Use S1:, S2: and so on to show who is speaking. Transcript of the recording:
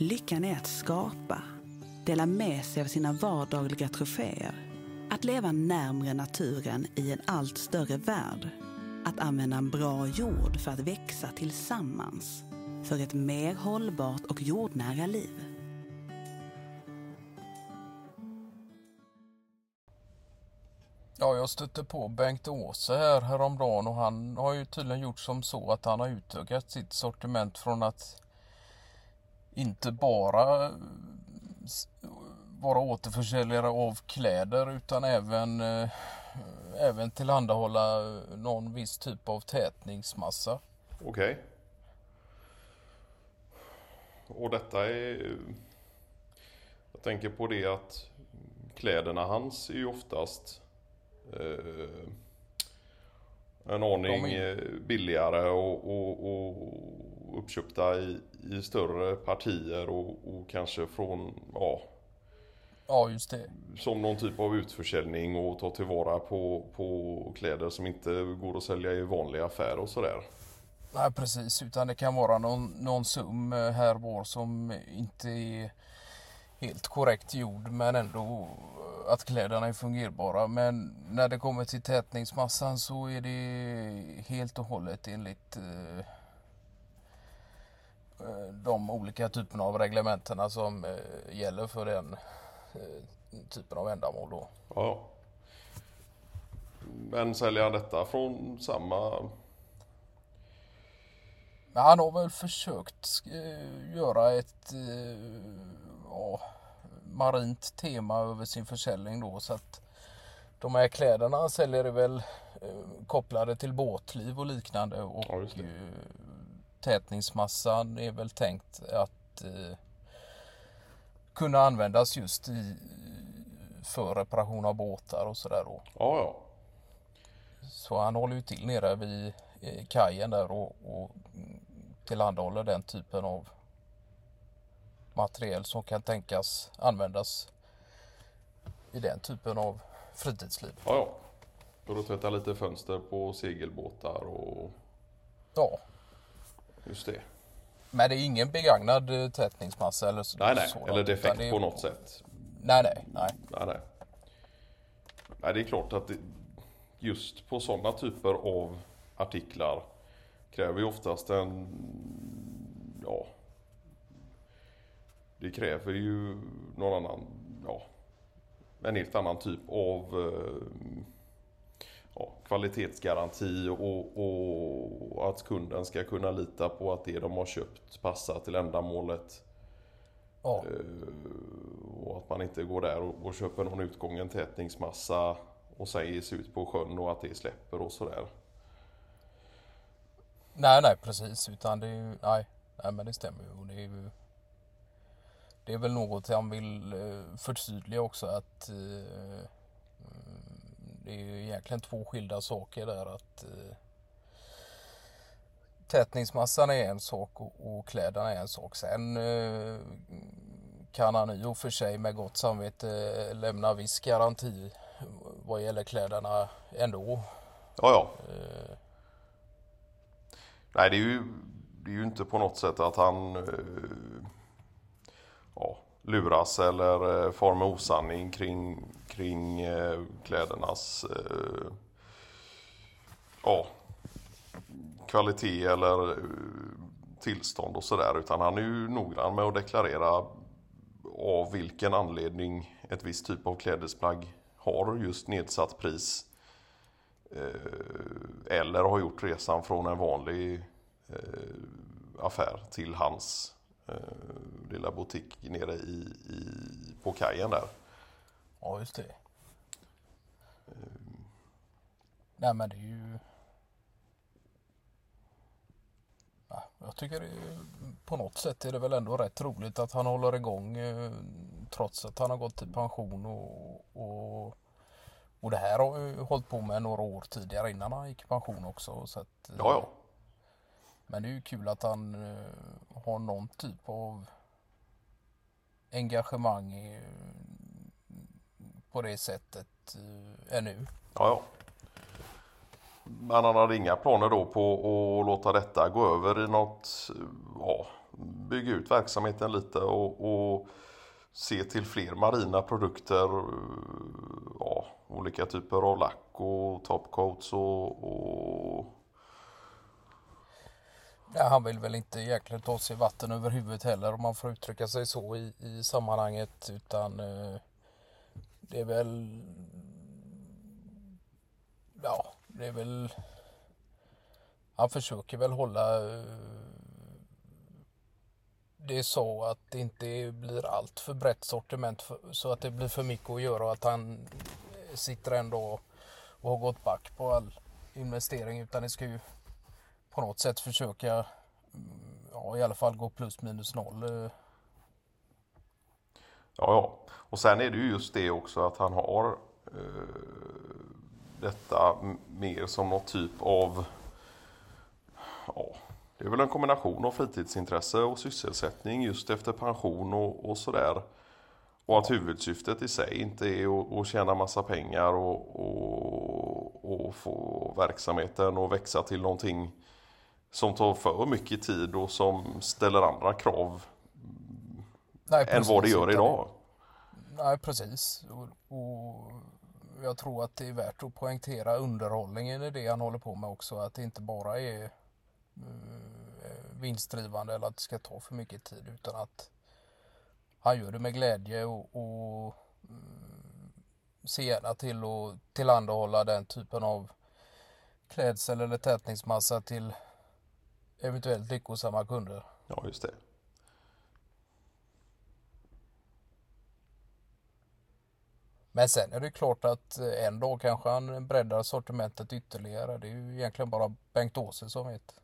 S1: Lyckan är att skapa, dela med sig av sina vardagliga troféer, att leva närmre naturen i en allt större värld, att använda en bra jord för att växa tillsammans för ett mer hållbart och jordnära liv.
S2: Ja, jag stötte på Bengt Åse här häromdagen och han har ju tydligen gjort som så att han har utökat sitt sortiment från att inte bara vara återförsäljare av kläder utan även, eh, även tillhandahålla någon viss typ av tätningsmassa.
S3: Okej. Okay. Och detta är... Jag tänker på det att kläderna hans är ju oftast eh, en aning är... billigare och, och, och uppköpta i, i större partier och, och, kanske från, ja
S2: Ja just det.
S3: Som någon typ av utförsäljning och ta tillvara på, på kläder som inte går att sälja i vanliga affärer och sådär.
S2: Nej precis, utan det kan vara någon, någon sum eh, här var som inte är helt korrekt gjord men ändå att kläderna är fungerbara. Men när det kommer till tätningsmassan så är det helt och hållet enligt eh, eh de olika typerna av reglementena som eh, gäller för den eh, typen av ändamål. Då.
S3: Ja. Men säljer han detta från samma
S2: han har väl försökt eh, göra ett ja, marint tema över sin försäljning då så att de här kläderna han säljer är väl eh, kopplade till båtliv och liknande och ja, eh, tätningsmassan är väl tänkt att eh, kunna användas just i, för reparation av båtar och sådär då.
S3: Ja, ja.
S2: Så han håller ju till nere vid eh, kajen där och, och tillhandahåller den typen av materiel som kan tänkas användas i den typen av fritidsliv.
S3: Ja, ja. För att tvätta lite fönster på segelbåtar och...
S2: Ja.
S3: Just det.
S2: Men det är ingen begagnad eh, tätningsmassa eller så?
S3: Nej, nej. Sådant, eller defekt är... på något sätt.
S2: Nej, nej, nej.
S3: Nej, nej. Nej, det är klart att det, just på sådana typer av artiklar kräver ju oftast en ja, det kräver ju någon annan, ja, en helt annan typ av eh, ja, kvalitetsgaranti och, och, att kunden ska kunna lita på att det de har köpt passar till ändamålet. Ja. Eh, och att man inte går där och, och köper någon utgången tätningsmassa och sen sig ut på sjön och att det släpper och sådär.
S2: Nej, nej precis. Utan det är ju, nej, nej men det stämmer ju. Det är ju det är väl något han vill eh, förtydliga också att eh, det är ju egentligen två skilda saker där att eh, tätningsmassan är en sak och, kläderna är en sak. Sen kan han i och för sig med gott samvete lämna viss garanti vad gäller kläderna ändå.
S3: Ja, ja. Nej, det är ju, det är ju inte på något sätt att han ja, luras eller eh, far med osanning kring, kring eh, klädernas eh, ja, kvalitet eller eh, tillstånd och sådär. Utan han är ju noggrann med att deklarera av vilken anledning ett visst typ av klädesplagg har just nedsatt pris. Eh, eller har gjort resan från en vanlig eh, affär till hans eh, lilla butik nere i, i, på kajen där.
S2: Ja, just det. Mm. Nej, men det är ju... Ja, jag tycker det på något sätt är det väl ändå rätt roligt att han håller igång eh, trots att han har gått i pension och, och, och det här har jag hållit på med några år tidigare innan han gick i pension också. Så att,
S3: ja, ja.
S2: Men det är ju kul att han uh, har någon typ av engagemang i, på det sättet eh, uh, ännu.
S3: Ja, ja. Men han hade inga planer då på att låta detta gå över i något, eh, ja, bygga ut verksamheten lite och, och se till fler marina produkter. Eh, ja, olika typer av lack och topcoats och, och
S2: Ja, han vill väl inte egentligen ta sig vatten över huvudet heller om man får uttrycka sig så i, i sammanhanget utan eh, det är väl ja, det är väl han försöker väl hålla eh, det är så att det inte blir allt för brett sortiment för, så att det blir för mycket att göra och att han eh, sitter ändå och har gått back på all investering utan det ska ju på något sätt försöka mm, ja, i alla fall gå plus minus noll. Eh.
S3: Ja, ja. Och sen är det ju just det också att han har eh, detta mer som någon typ av ja, det är väl en kombination av fritidsintresse och sysselsättning just efter pension och, och sådär. Och att huvudsyftet i sig inte är att, att tjäna massa pengar och, och, och få verksamheten att växa till någonting som tar för mycket tid och som ställer andra krav
S2: Nej,
S3: än vad det gör idag.
S2: Nej, precis. Och, och jag tror att det är värt att poängtera underhållningen i det han håller på med också. Att det inte bara är eh, vinstdrivande eller att det ska ta för mycket tid utan att han gör det med glädje och, och mm, ser gärna till att tillhandahålla den typen av klädsel eller tätningsmassa till eventuellt lyckosamma kunder.
S3: Ja, just det.
S2: Men sen är det klart att eh, en dag kanske han breddar sortimentet ytterligare. Det är ju egentligen bara Bengt Åse som vet.